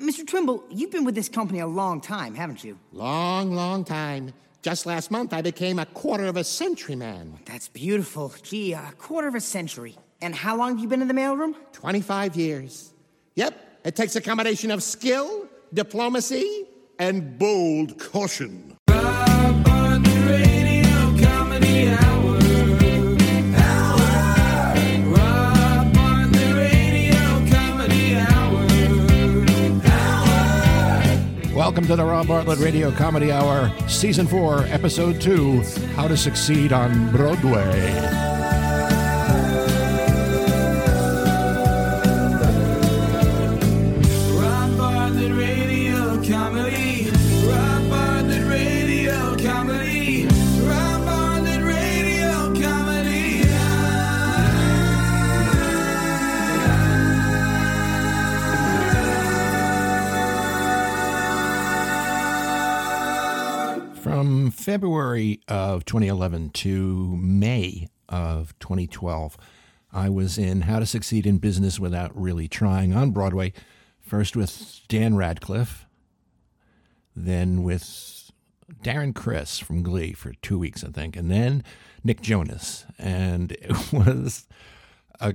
Mr. Twimble, you've been with this company a long time, haven't you? Long, long time. Just last month, I became a quarter of a century man. That's beautiful. Gee, a quarter of a century. And how long have you been in the mailroom? 25 years. Yep, it takes a combination of skill, diplomacy, and bold caution. Welcome to the Rob Bartlett Radio Comedy Hour, Season 4, Episode 2 How to Succeed on Broadway. February of 2011 to May of 2012, I was in How to Succeed in Business Without Really Trying on Broadway, first with Dan Radcliffe, then with Darren Criss from Glee for two weeks, I think, and then Nick Jonas. And it was a,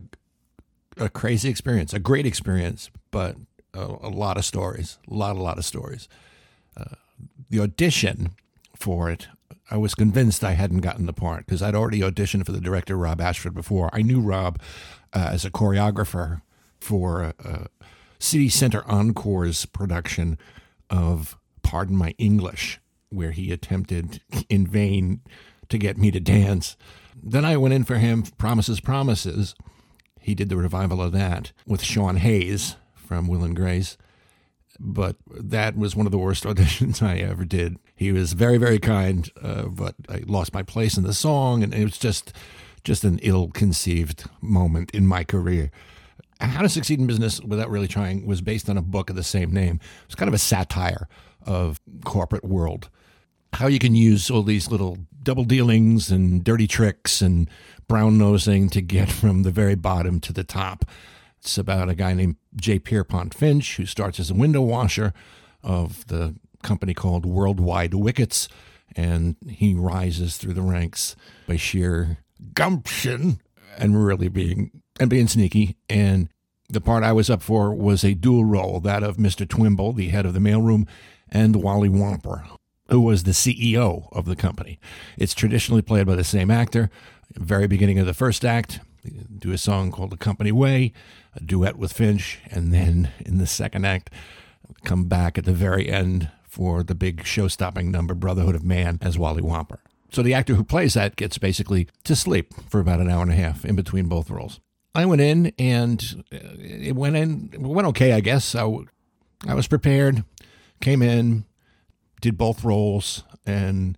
a crazy experience, a great experience, but a, a lot of stories, a lot, a lot of stories. Uh, the audition for it, I was convinced I hadn't gotten the part because I'd already auditioned for the director Rob Ashford before. I knew Rob uh, as a choreographer for uh, City Center Encore's production of Pardon My English, where he attempted in vain to get me to dance. Then I went in for him, Promises, Promises. He did the revival of that with Sean Hayes from Will and Grace but that was one of the worst auditions I ever did. He was very, very kind, uh, but I lost my place in the song, and it was just, just an ill-conceived moment in my career. How to Succeed in Business Without Really Trying was based on a book of the same name. It was kind of a satire of corporate world. How you can use all these little double dealings and dirty tricks and brown nosing to get from the very bottom to the top. It's about a guy named J. Pierrepont Finch who starts as a window washer of the company called Worldwide Wickets, and he rises through the ranks by sheer gumption and really being and being sneaky. And the part I was up for was a dual role, that of Mr. Twimble, the head of the mailroom, and Wally Womper, who was the CEO of the company. It's traditionally played by the same actor. Very beginning of the first act, do a song called The Company Way, a duet with Finch, and then in the second act, come back at the very end for the big show stopping number, Brotherhood of Man, as Wally Womper. So the actor who plays that gets basically to sleep for about an hour and a half in between both roles. I went in and uh, it went in, it went okay, I guess. I, I was prepared, came in, did both roles, and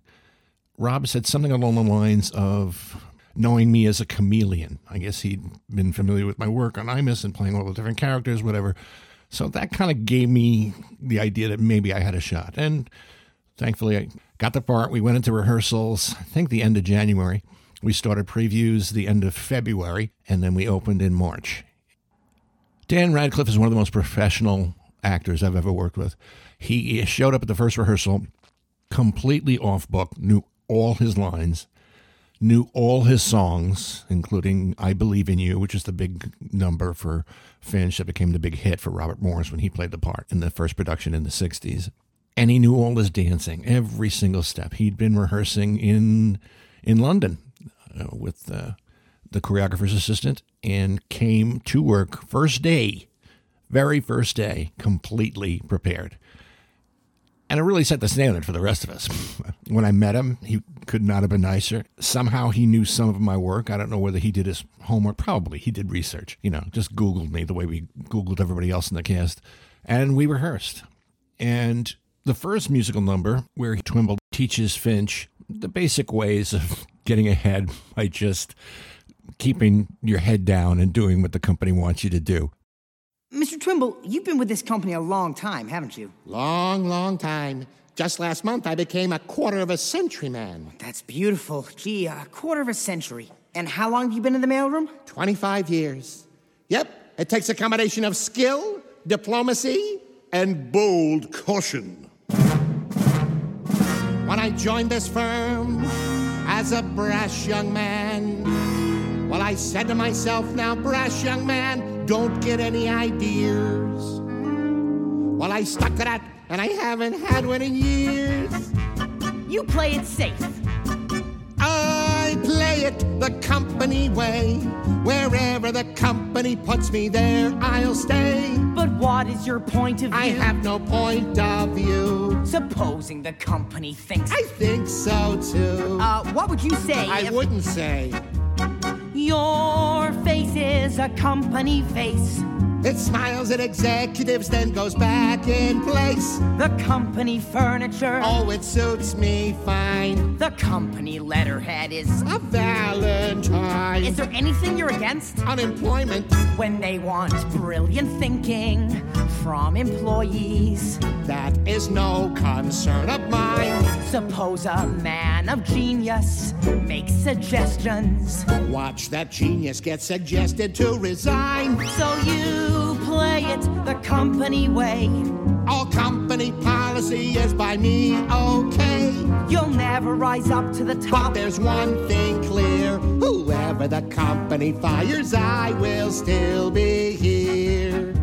Rob said something along the lines of knowing me as a chameleon. I guess he'd been familiar with my work on Imus and playing all the different characters, whatever. So that kind of gave me the idea that maybe I had a shot. And thankfully, I got the part. We went into rehearsals, I think the end of January. We started previews the end of February, and then we opened in March. Dan Radcliffe is one of the most professional actors I've ever worked with. He showed up at the first rehearsal completely off book, knew all his lines, knew all his songs, including I Believe in You, which is the big number for Finch that became the big hit for Robert Morse when he played the part in the first production in the 60s. And he knew all his dancing, every single step. He'd been rehearsing in in London uh, with uh, the choreographer's assistant and came to work first day, very first day, completely prepared. And it really set the standard for the rest of us. when I met him, he could not have been nicer. Somehow he knew some of my work. I don't know whether he did his homework. Probably he did research, you know, just Googled me the way we Googled everybody else in the cast. And we rehearsed. And the first musical number, where he Twimble teaches Finch the basic ways of getting ahead by just keeping your head down and doing what the company wants you to do. Mr. Twimble, you've been with this company a long time, haven't you? Long, long time. Just last month, I became a quarter of a century man. That's beautiful. Gee, a quarter of a century. And how long have you been in the mailroom? 25 years. Yep, it takes a combination of skill, diplomacy, and bold caution. When I joined this firm as a brash young man, well, I said to myself, now, brash young man, don't get any ideas. Well, I stuck to that, and I haven't had one in years. You play it safe. I play it the company way. Wherever the company puts me, there I'll stay. But what is your point of view? I have no point of view. Supposing the company thinks. I think so too. Uh, what would you say? I if wouldn't say. Your face is a company face. It smiles at executives, then goes back in place. The company furniture. Oh, it suits me fine. The company letterhead is. A Valentine. Is there anything you're against? Unemployment. When they want brilliant thinking from employees. That is no concern of mine. Suppose a man of genius makes suggestions. Watch that genius get suggested to resign. So you play it the company way. All company policy is by me okay. You'll never rise up to the But top. there's one thing clear whoever the company fires, I will still be here.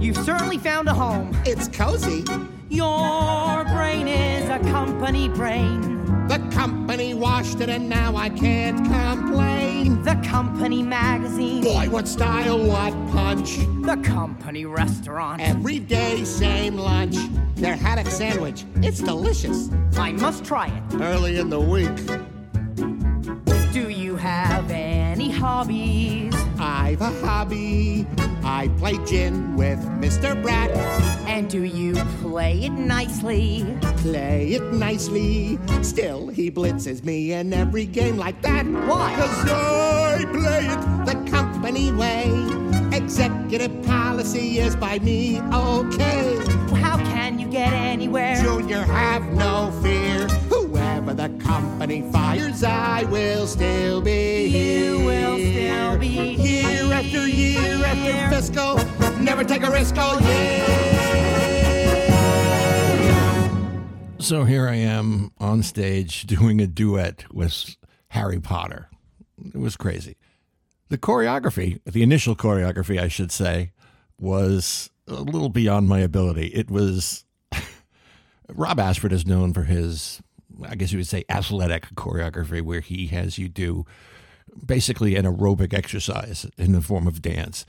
You've certainly found a home. It's cozy. Your brain is a company brain. The company washed it, and now I can't complain. The company magazine. Boy, what style, what punch. The company restaurant. Every day, same lunch. Their haddock sandwich, it's delicious. I must try it. Early in the week, Do you have any hobbies? I've a hobby. I play gin with Mr. Bratt. And do you play it nicely? Play it nicely. Still, he blitzes me in every game like that. Why? Cause I play it the company way. Executive policy is by me okay. How can you get anywhere? Junior, have no fear. Whoever the company fires, I will still be here. You will still be Year after year here. after fiscal. Never take a risk all year. So here I am on stage doing a duet with Harry Potter. It was crazy. The choreography, the initial choreography, I should say, was a little beyond my ability. It was. Rob Ashford is known for his, I guess you would say, athletic choreography, where he has you do basically an aerobic exercise in the form of dance.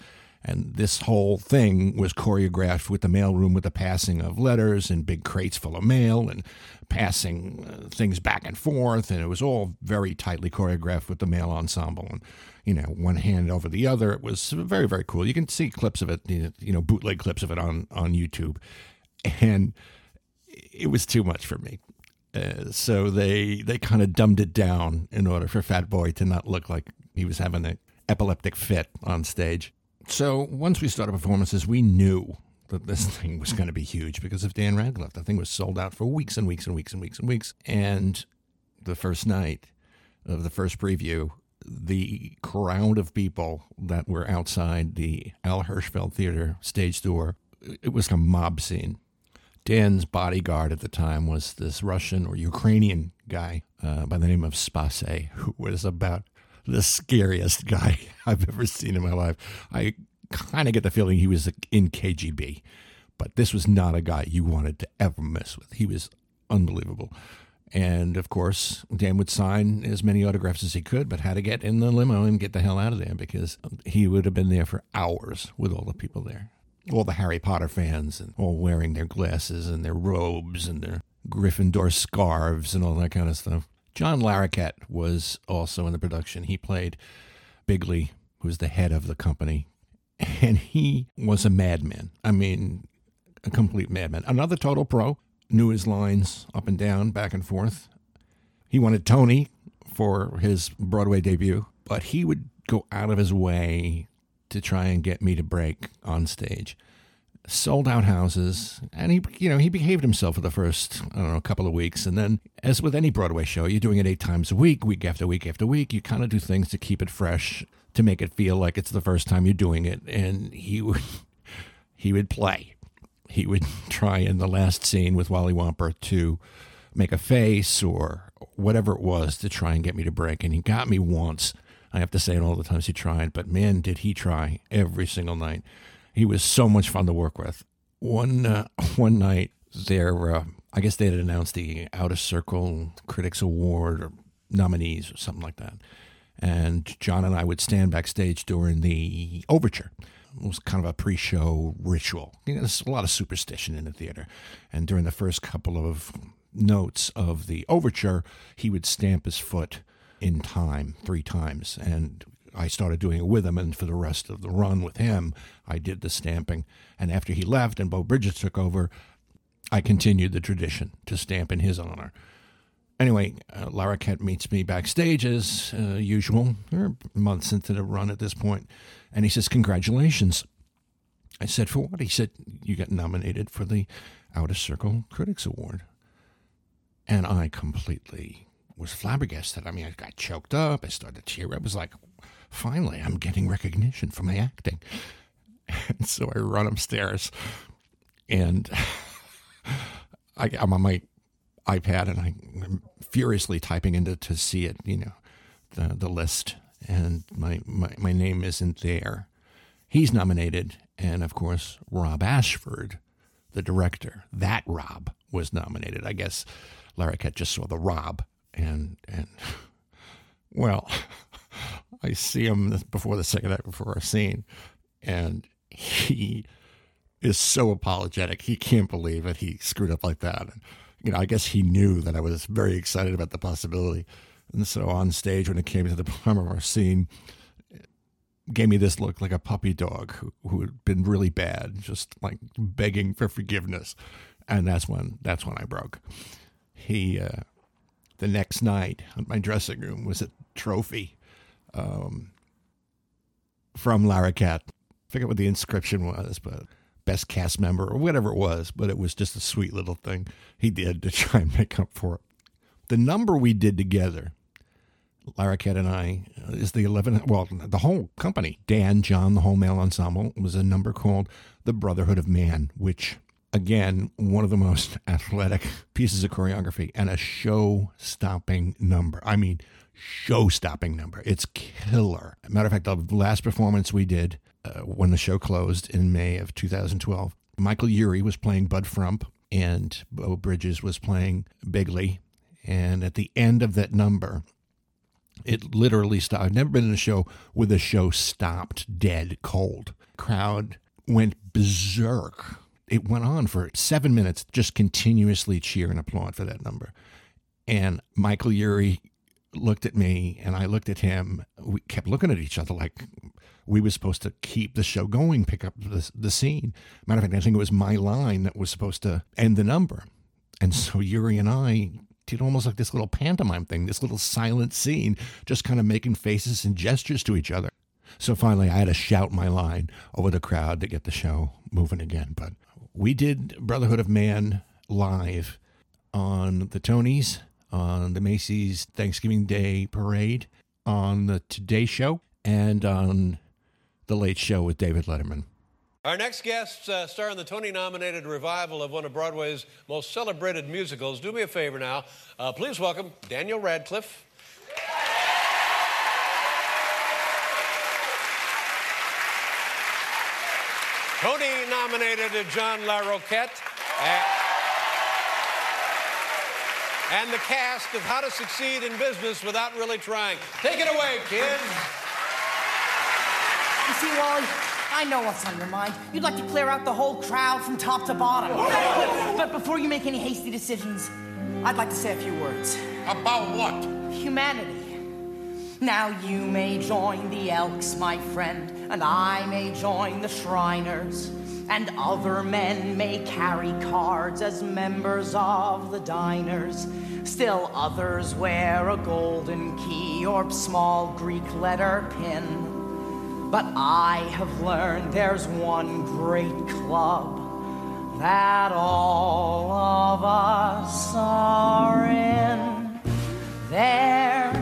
And this whole thing was choreographed with the mailroom with the passing of letters and big crates full of mail and passing uh, things back and forth. And it was all very tightly choreographed with the mail ensemble and, you know, one hand over the other. It was very, very cool. You can see clips of it, you know, bootleg clips of it on, on YouTube. And it was too much for me. Uh, so they they kind of dumbed it down in order for Fat Boy to not look like he was having an epileptic fit on stage. So once we started performances, we knew that this thing was going to be huge because of Dan Radcliffe. The thing was sold out for weeks and weeks and weeks and weeks and weeks. And the first night of the first preview, the crowd of people that were outside the Al Hirschfeld Theater stage door, it was a mob scene. Dan's bodyguard at the time was this Russian or Ukrainian guy uh, by the name of Spase, who was about the scariest guy I've ever seen in my life. I kind of get the feeling he was in KGB, but this was not a guy you wanted to ever mess with. He was unbelievable. And of course, Dan would sign as many autographs as he could, but had to get in the limo and get the hell out of there because he would have been there for hours with all the people there all the Harry Potter fans and all wearing their glasses and their robes and their Gryffindor scarves and all that kind of stuff. John Larroquette was also in the production. He played Bigley, who was the head of the company, and he was a madman. I mean, a complete madman. Another total pro, knew his lines up and down, back and forth. He wanted Tony for his Broadway debut, but he would go out of his way to try and get me to break on stage. Sold out houses, and he, you know, he behaved himself for the first, I don't know, couple of weeks, and then, as with any Broadway show, you're doing it eight times a week, week after week after week. You kind of do things to keep it fresh, to make it feel like it's the first time you're doing it. And he would, he would play, he would try in the last scene with Wally Womper to make a face or whatever it was to try and get me to break. And he got me once. I have to say it all the times he tried, but man, did he try every single night. He was so much fun to work with. One uh, one night, there, uh, I guess they had announced the Outer Circle Critics Award or nominees or something like that. And John and I would stand backstage during the overture. It was kind of a pre-show ritual. You know, there's a lot of superstition in the theater. And during the first couple of notes of the overture, he would stamp his foot in time three times. And I started doing it with him, and for the rest of the run with him, I did the stamping. And after he left and Beau Bridges took over, I continued the tradition to stamp in his honor. Anyway, uh, Larroquette meets me backstage as uh, usual. Months into the run at this point, and he says, "Congratulations." I said, "For what?" He said, "You got nominated for the Outer Circle Critics Award." And I completely was flabbergasted. I mean, I got choked up. I started to tear. I was like, finally, I'm getting recognition for my acting. And so I run upstairs and I, I'm on my iPad and I'm furiously typing into to see it, you know, the, the list. And my, my, my name isn't there. He's nominated. And of course, Rob Ashford, the director, that Rob was nominated. I guess Larroquette just saw the Rob and and well, I see him before the second act before our scene, and he is so apologetic. He can't believe it. He screwed up like that. And, you know, I guess he knew that I was very excited about the possibility. And so on stage, when it came to the part of our scene, gave me this look like a puppy dog who, who had been really bad, just like begging for forgiveness. And that's when that's when I broke. He uh, the next night in my dressing room was a trophy um, from Larroquette. I forget what the inscription was, but best cast member or whatever it was, but it was just a sweet little thing he did to try and make up for it. The number we did together, Larroquette and I, uh, is the 11, well, the whole company, Dan, John, the whole male ensemble, was a number called The Brotherhood of Man, which again, one of the most athletic pieces of choreography and a show stopping number. I mean, show stopping number. It's killer. Matter of fact, the last performance we did uh, when the show closed in May of 2012, Michael Urie was playing Bud Frump and Beau Bridges was playing Bigley. And at the end of that number, it literally stopped. I've never been in a show where the show stopped dead cold. Crowd went berserk it went on for seven minutes, just continuously cheer and applaud for that number. And Michael Urie looked at me and I looked at him. We kept looking at each other like we were supposed to keep the show going, pick up the, the scene. Matter of fact, I think it was my line that was supposed to end the number. And so Urie and I did almost like this little pantomime thing, this little silent scene, just kind of making faces and gestures to each other. So finally, I had to shout my line over the crowd to get the show moving again. But we did Brotherhood of Man live on the Tonys, on the Macy's Thanksgiving Day Parade, on the Today Show, and on the Late Show with David Letterman. Our next guests uh, star in the Tony nominated revival of one of Broadway's most celebrated musicals. Do me a favor now. Uh, please welcome Daniel Radcliffe. Tony nominated John Larroquette. And the cast of How to Succeed in Business Without Really Trying. Take it away, kids. You see, Wally, I know what's on your mind. You'd like to clear out the whole crowd from top to bottom. But, but before you make any hasty decisions, I'd like to say a few words. About what? Humanity. Now you may join the Elks, my friend, and I may join the Shriners. And other men may carry cards as members of the diners. Still others wear a golden key or small Greek letter pin. But I have learned there's one great club that all of us are in. There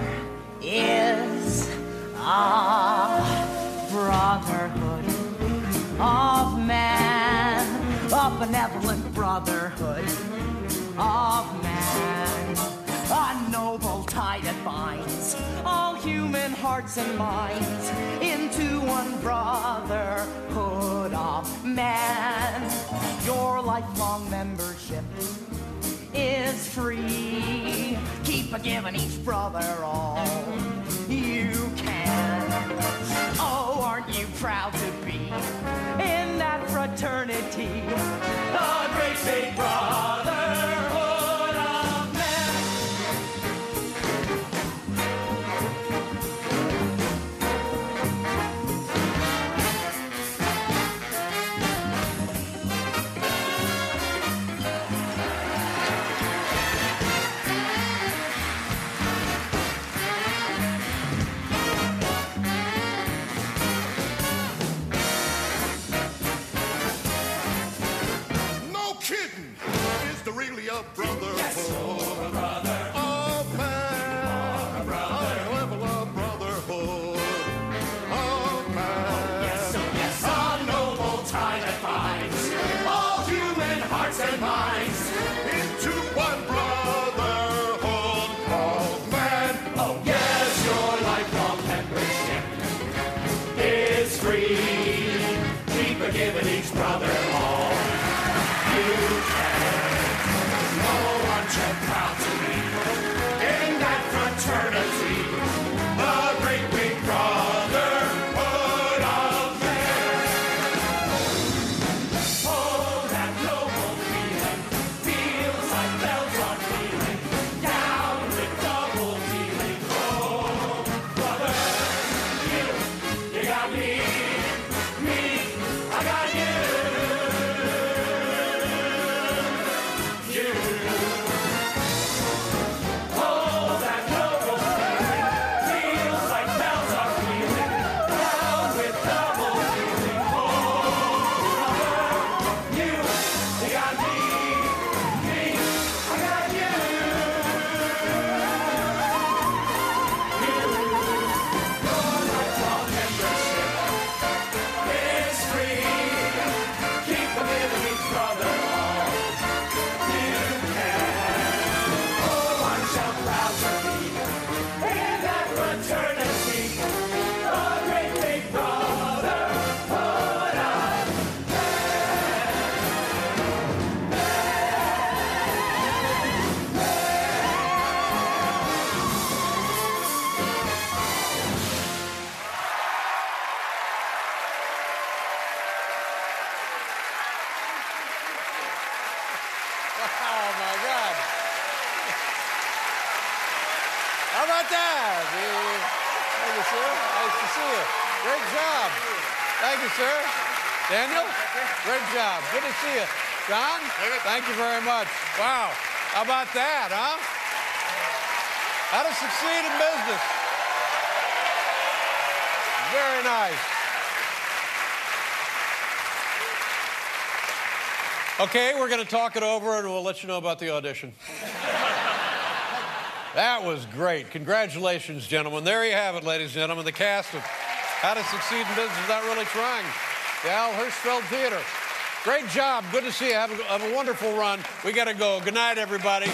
is a brotherhood of man a benevolent brotherhood of man. A noble tie that binds all human hearts and minds into one brotherhood of man. Your lifelong membership is free. Keep a giving each brother all you. Oh, aren't you proud to be in that fraternity? The great big brotherhood really a brotherhood? Yes, a brother. Good to see you. John, thank you very much. Wow. How about that, huh? How to succeed in business. Very nice. Okay, we're going to talk it over and we'll let you know about the audition. that was great. Congratulations, gentlemen. There you have it, ladies and gentlemen. The cast of How to Succeed in Business Without Really Trying. The Al Hirschfeld Theater. Great job. Good to see you. Have a, have a wonderful run. We got to go. Good night, everybody.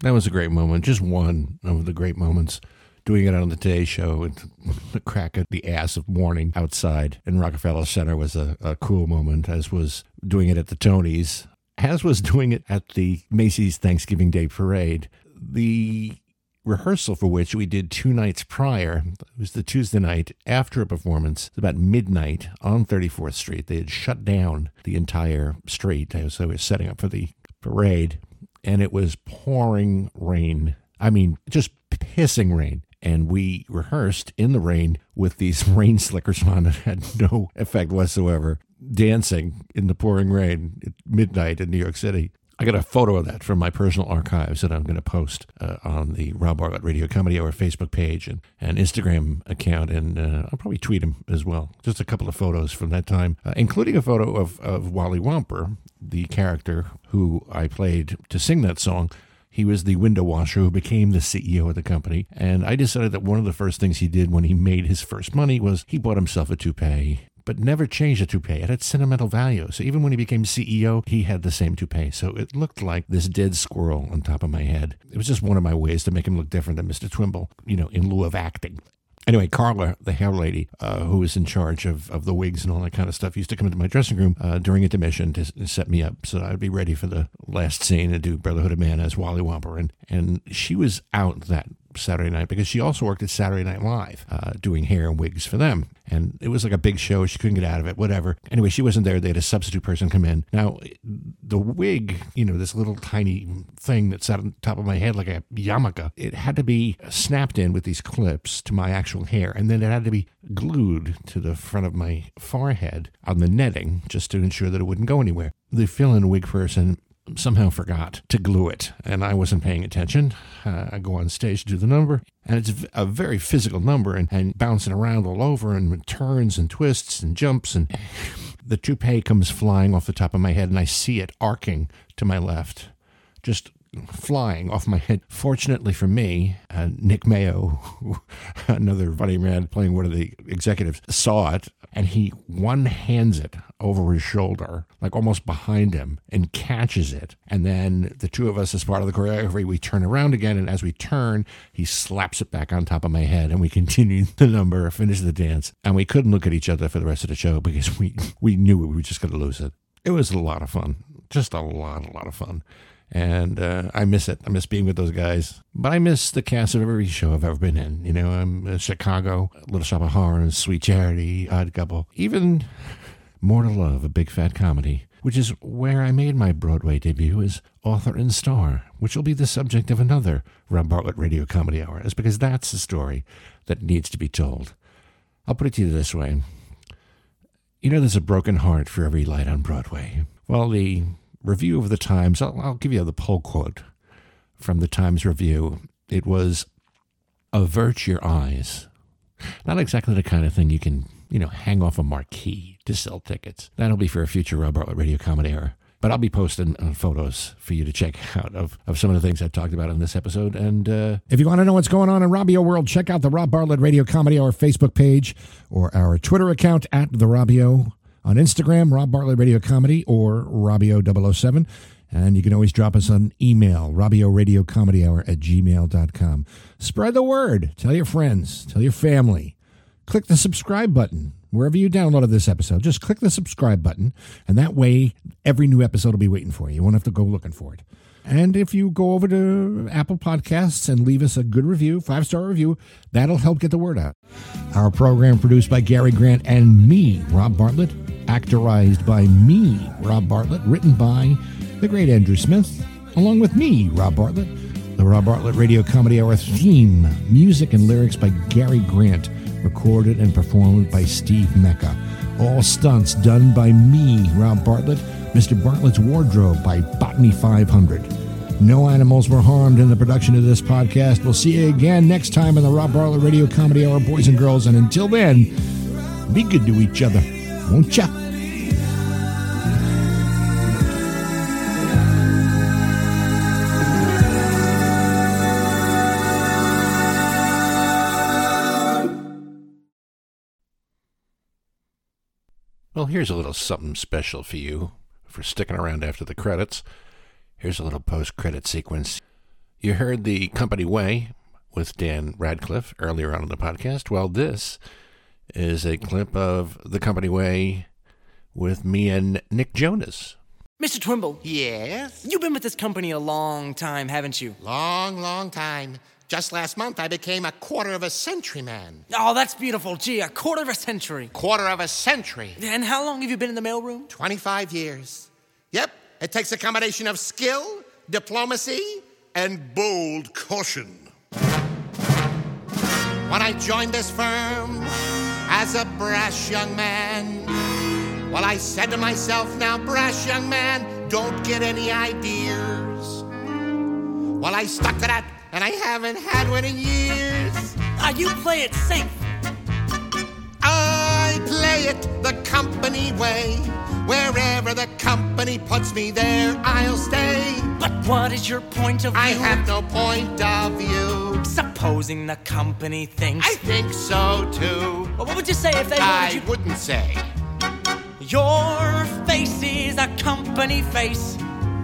That was a great moment. Just one of the great moments. Doing it on the Today Show with the crack of the ass of morning outside in Rockefeller Center was a, a cool moment, as was doing it at the Tonys, as was doing it at the Macy's Thanksgiving Day Parade. The rehearsal for which we did two nights prior. It was the Tuesday night after a performance. It about midnight on 34th Street. They had shut down the entire street. So we were setting up for the parade, and it was pouring rain. I mean, just pissing rain. And we rehearsed in the rain with these rain slickers on that had no effect whatsoever, dancing in the pouring rain at midnight in New York City. I got a photo of that from my personal archives that I'm going to post uh, on the Rob Bartlett Radio Comedy Hour Facebook page and, and Instagram account, and uh, I'll probably tweet them as well. Just a couple of photos from that time, uh, including a photo of, of Wally Womper, the character who I played to sing that song. He was the window washer who became the CEO of the company. And I decided that one of the first things he did when he made his first money was he bought himself a toupee but never changed the toupee. It had sentimental value. So even when he became CEO, he had the same toupee. So it looked like this dead squirrel on top of my head. It was just one of my ways to make him look different than Mr. Twimble, you know, in lieu of acting. Anyway, Carla, the hair lady, uh, who was in charge of, of the wigs and all that kind of stuff, used to come into my dressing room uh, during intermission to, to set me up so I'd be ready for the last scene and do Brotherhood of Man as Wally Womper. And, and she was out that Saturday night because she also worked at Saturday Night Live uh, doing hair and wigs for them. And it was like a big show. She couldn't get out of it, whatever. Anyway, she wasn't there. They had a substitute person come in. Now, the wig, you know, this little tiny thing that sat on top of my head like a yarmulke, it had to be snapped in with these clips to my actual hair. And then it had to be glued to the front of my forehead on the netting just to ensure that it wouldn't go anywhere. The fill in wig person somehow forgot to glue it, and I wasn't paying attention. Uh, I go on stage to do the number, and it's a very physical number and, and bouncing around all over and turns and twists and jumps, and the toupee comes flying off the top of my head, and I see it arcing to my left, just flying off my head. Fortunately for me, uh, Nick Mayo, another funny man playing one of the executives, saw it and he one hands it over his shoulder, like almost behind him, and catches it. And then the two of us, as part of the choreography, we turn around again. And as we turn, he slaps it back on top of my head. And we continue the number, finish the dance. And we couldn't look at each other for the rest of the show because we, we knew we were just going to lose it. It was a lot of fun. Just a lot, a lot of fun and uh, I miss it. I miss being with those guys. But I miss the cast of every show I've ever been in. You know, I'm uh, Chicago, Little Shop of Horrors, Sweet Charity, Odd Couple, even More to Love, a big fat comedy, which is where I made my Broadway debut as author and star, which will be the subject of another Rob Bartlett Radio Comedy Hour, is because that's the story that needs to be told. I'll put it to you this way. You know, there's a broken heart for every light on Broadway. Well, the review of the Times, I'll, I'll give you the poll quote from the Times Review. It was, avert your eyes. Not exactly the kind of thing you can, you know, hang off a marquee to sell tickets. That'll be for a future Rob Bartlett Radio Comedy Hour. But I'll be posting uh, photos for you to check out of, of some of the things I talked about in this episode. And uh, If you want to know what's going on in Robbio World, check out the Rob Bartlett Radio Comedy Hour Facebook page or our Twitter account at the Robbio. On Instagram, Rob Bartlett Radio Comedy or Robbio007. And you can always drop us an email, Robbio Radio Comedy Hour at gmail.com. Spread the word. Tell your friends. Tell your family. Click the subscribe button wherever you downloaded this episode. Just click the subscribe button, and that way every new episode will be waiting for you. You won't have to go looking for it. And if you go over to Apple Podcasts and leave us a good review, five star review, that'll help get the word out. Our program produced by Gary Grant and me, Rob Bartlett, actorized by me, Rob Bartlett, written by the great Andrew Smith, along with me, Rob Bartlett. The Rob Bartlett Radio Comedy Hour theme, music and lyrics by Gary Grant, recorded and performed by Steve Mecca. All stunts done by me, Rob Bartlett. Mr. Bartlett's Wardrobe by Botany 500. No animals were harmed in the production of this podcast. We'll see you again next time on the Rob Bartlett Radio Comedy Hour, boys and girls. And until then, be good to each other, ya? well, here's a little something special for you for sticking around after the credits. Here's a little post credit sequence. You heard The Company Way with Dan Radcliffe earlier on in the podcast. Well, this is a clip of The Company Way with me and Nick Jonas. Mr. Twimble, Yes? you've been with this company a long time, haven't you? Long, long time. Just last month, I became a quarter of a century man. Oh, that's beautiful. Gee, a quarter of a century. Quarter of a century. And how long have you been in the mailroom? 25 years. Yep, it takes a combination of skill, diplomacy, and bold caution. When I joined this firm as a brash young man, well, I said to myself, now, brash young man, don't get any ideas. Well, I stuck to that, and I haven't had one in years. Ah, you play it safe. I play it the company way. Wherever the company puts me there, I'll stay. But what is your point of view? I have no point of view. Supposing the company thinks. I think so too. Well, what would you say if they I you? wouldn't say. Your face is a company face.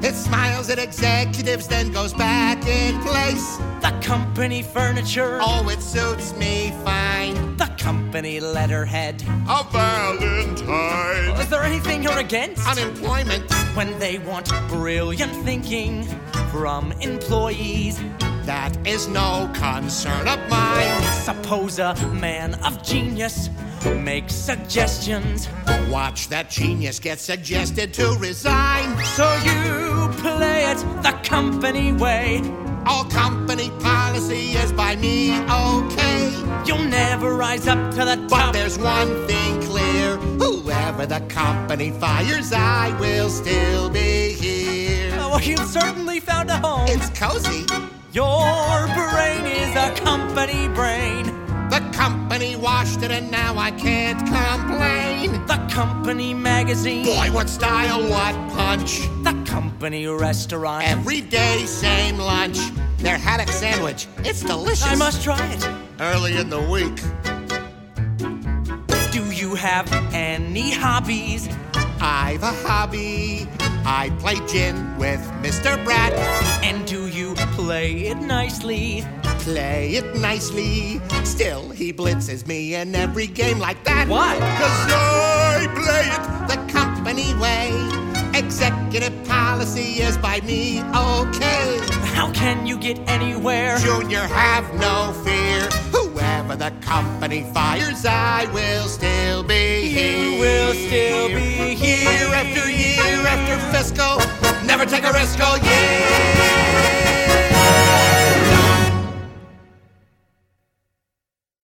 It smiles at executives, then goes back in place. The company furniture. Oh, it suits me fine. The company letterhead. A Valentine. Is there anything you're against? Unemployment. When they want brilliant thinking from employees. That is no concern of mine. Suppose a man of genius makes suggestions. Watch that genius get suggested to resign. So you play it the company way. All company policy is by me, okay. You'll never rise up to the top. But there's one thing clear whoever the company fires, I will still be here. Oh, well, you've certainly found a home. It's cozy. Your brain is a company brain. The company washed it and now I can't complain. The company magazine. Boy, what style, what punch. The company restaurant. Every day, same lunch. Their haddock sandwich, it's delicious. I must try it. Early in the week. Do you have any hobbies? I've a hobby. I play gin with Mr. Bratt. And do you play it nicely? Play it nicely. Still, he blitzes me in every game like that. Why? Cause I play it the company way. Executive policy is by me, okay. How can you get anywhere? Junior, have no fear. Whoever the company fires, I will still be here. You will still be here. Year after year after fiscal. Never take a risk oh all year.